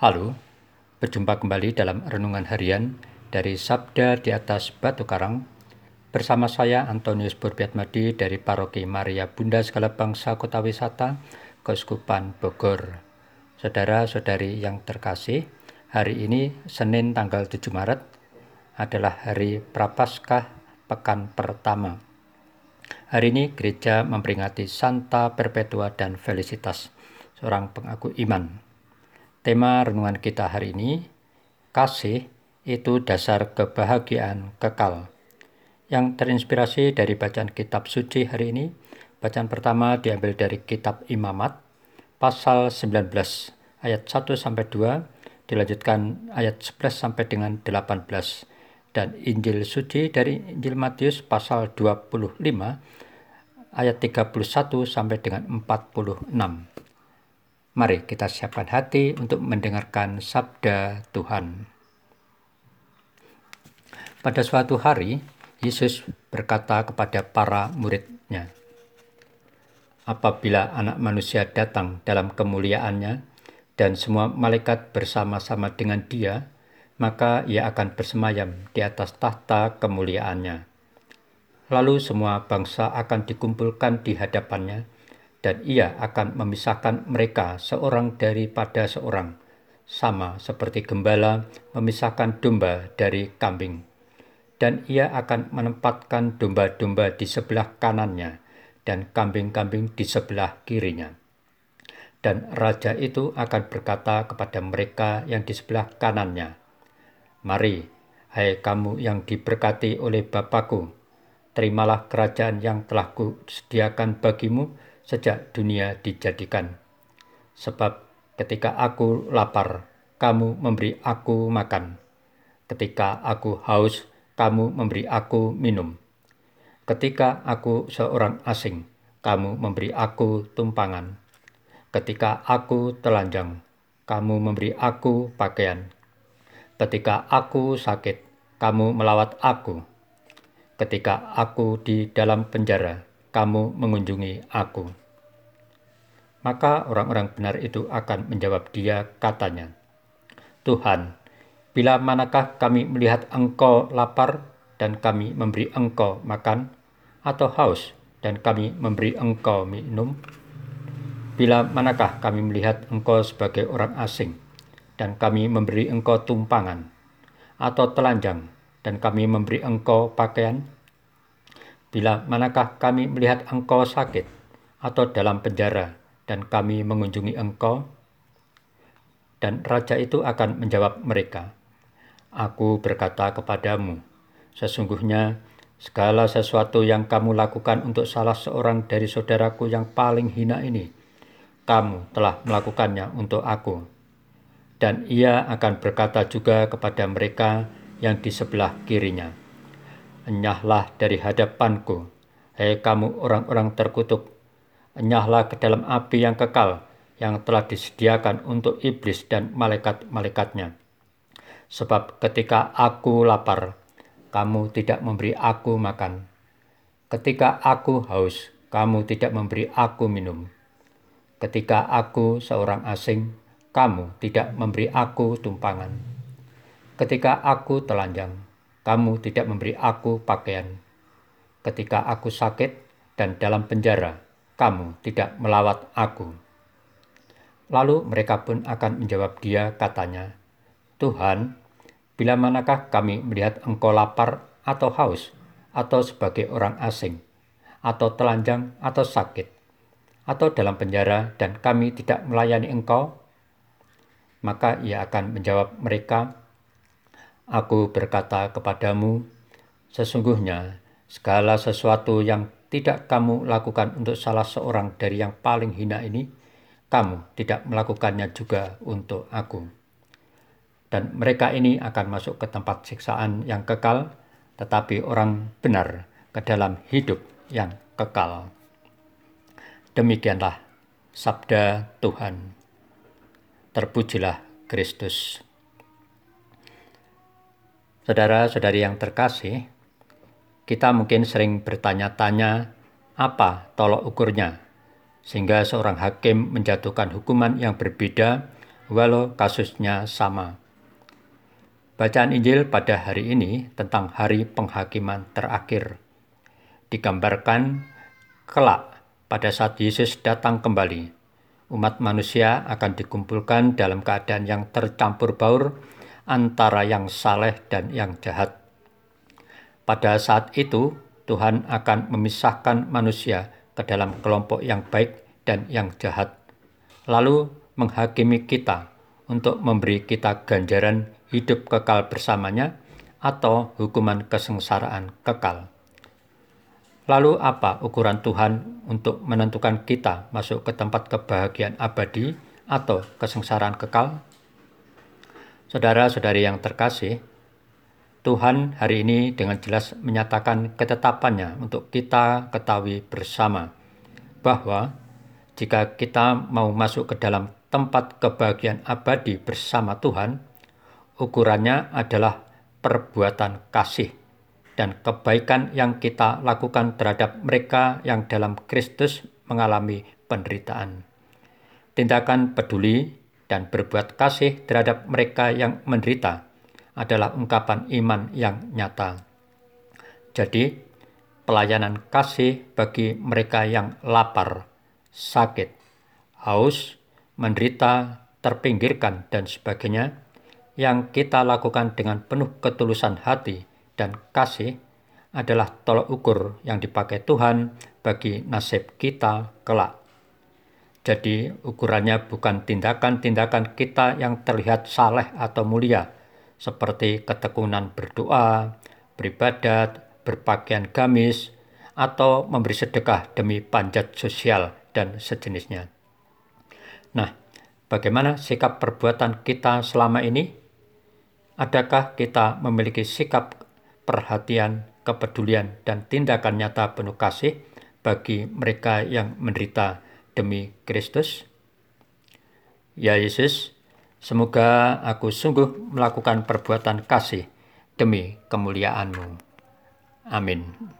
Halo, berjumpa kembali dalam renungan harian dari Sabda di atas Batu Karang bersama saya Antonius Burbiatmadi dari Paroki Maria Bunda Segala Bangsa Kota Wisata, Keuskupan Bogor. Saudara-saudari yang terkasih, hari ini Senin tanggal 7 Maret adalah hari Prapaskah pekan pertama. Hari ini gereja memperingati Santa Perpetua dan Felicitas, seorang pengaku iman. Tema renungan kita hari ini, kasih itu dasar kebahagiaan kekal. Yang terinspirasi dari bacaan kitab suci hari ini, bacaan pertama diambil dari kitab Imamat, pasal 19 ayat 1 sampai 2, dilanjutkan ayat 11 sampai dengan 18 dan Injil suci dari Injil Matius pasal 25 ayat 31 sampai dengan 46. Mari kita siapkan hati untuk mendengarkan sabda Tuhan. Pada suatu hari, Yesus berkata kepada para muridnya, Apabila anak manusia datang dalam kemuliaannya dan semua malaikat bersama-sama dengan dia, maka ia akan bersemayam di atas tahta kemuliaannya. Lalu semua bangsa akan dikumpulkan di hadapannya, dan ia akan memisahkan mereka seorang daripada seorang, sama seperti gembala memisahkan domba dari kambing. Dan ia akan menempatkan domba-domba di sebelah kanannya dan kambing-kambing di sebelah kirinya. Dan raja itu akan berkata kepada mereka yang di sebelah kanannya, Mari, hai kamu yang diberkati oleh Bapakku, terimalah kerajaan yang telah kusediakan bagimu sejak dunia dijadikan. Sebab ketika aku lapar, kamu memberi aku makan. Ketika aku haus, kamu memberi aku minum. Ketika aku seorang asing, kamu memberi aku tumpangan. Ketika aku telanjang, kamu memberi aku pakaian. Ketika aku sakit, kamu melawat aku. Ketika aku di dalam penjara, kamu mengunjungi aku. Maka orang-orang benar itu akan menjawab dia katanya, Tuhan, bila manakah kami melihat engkau lapar dan kami memberi engkau makan, atau haus dan kami memberi engkau minum? Bila manakah kami melihat engkau sebagai orang asing dan kami memberi engkau tumpangan, atau telanjang dan kami memberi engkau pakaian? Bila manakah kami melihat engkau sakit atau dalam penjara dan kami mengunjungi engkau? Dan raja itu akan menjawab mereka, Aku berkata kepadamu, sesungguhnya segala sesuatu yang kamu lakukan untuk salah seorang dari saudaraku yang paling hina ini, kamu telah melakukannya untuk aku. Dan ia akan berkata juga kepada mereka yang di sebelah kirinya, Enyahlah dari hadapanku, hei kamu orang-orang terkutuk, enyahlah ke dalam api yang kekal yang telah disediakan untuk iblis dan malaikat-malaikatnya. Sebab ketika aku lapar, kamu tidak memberi aku makan. Ketika aku haus, kamu tidak memberi aku minum. Ketika aku seorang asing, kamu tidak memberi aku tumpangan. Ketika aku telanjang, kamu tidak memberi aku pakaian. Ketika aku sakit dan dalam penjara, kamu tidak melawat aku. Lalu mereka pun akan menjawab dia katanya, Tuhan, bila manakah kami melihat engkau lapar atau haus, atau sebagai orang asing, atau telanjang atau sakit, atau dalam penjara dan kami tidak melayani engkau? Maka ia akan menjawab mereka, Aku berkata kepadamu, sesungguhnya segala sesuatu yang tidak kamu lakukan untuk salah seorang dari yang paling hina ini, kamu tidak melakukannya juga untuk aku. Dan mereka ini akan masuk ke tempat siksaan yang kekal, tetapi orang benar ke dalam hidup yang kekal. Demikianlah sabda Tuhan. Terpujilah Kristus. Saudara-saudari yang terkasih, kita mungkin sering bertanya-tanya apa tolok ukurnya, sehingga seorang hakim menjatuhkan hukuman yang berbeda walau kasusnya sama. Bacaan Injil pada hari ini tentang hari penghakiman terakhir. Digambarkan kelak pada saat Yesus datang kembali. Umat manusia akan dikumpulkan dalam keadaan yang tercampur baur antara yang saleh dan yang jahat. Pada saat itu, Tuhan akan memisahkan manusia ke dalam kelompok yang baik dan yang jahat, lalu menghakimi kita untuk memberi kita ganjaran hidup kekal bersamanya atau hukuman kesengsaraan kekal. Lalu apa ukuran Tuhan untuk menentukan kita masuk ke tempat kebahagiaan abadi atau kesengsaraan kekal? Saudara-saudari yang terkasih, Tuhan hari ini dengan jelas menyatakan ketetapannya untuk kita ketahui bersama bahwa jika kita mau masuk ke dalam tempat kebahagiaan abadi bersama Tuhan, ukurannya adalah perbuatan kasih dan kebaikan yang kita lakukan terhadap mereka yang dalam Kristus mengalami penderitaan. Tindakan peduli dan berbuat kasih terhadap mereka yang menderita adalah ungkapan iman yang nyata. Jadi, pelayanan kasih bagi mereka yang lapar, sakit, haus, menderita, terpinggirkan, dan sebagainya yang kita lakukan dengan penuh ketulusan hati dan kasih adalah tolok ukur yang dipakai Tuhan bagi nasib kita kelak. Jadi ukurannya bukan tindakan-tindakan kita yang terlihat saleh atau mulia, seperti ketekunan berdoa, beribadat, berpakaian gamis, atau memberi sedekah demi panjat sosial dan sejenisnya. Nah, bagaimana sikap perbuatan kita selama ini? Adakah kita memiliki sikap perhatian, kepedulian, dan tindakan nyata penuh kasih bagi mereka yang menderita demi Kristus? Ya Yesus, semoga aku sungguh melakukan perbuatan kasih demi kemuliaan-Mu. Amin.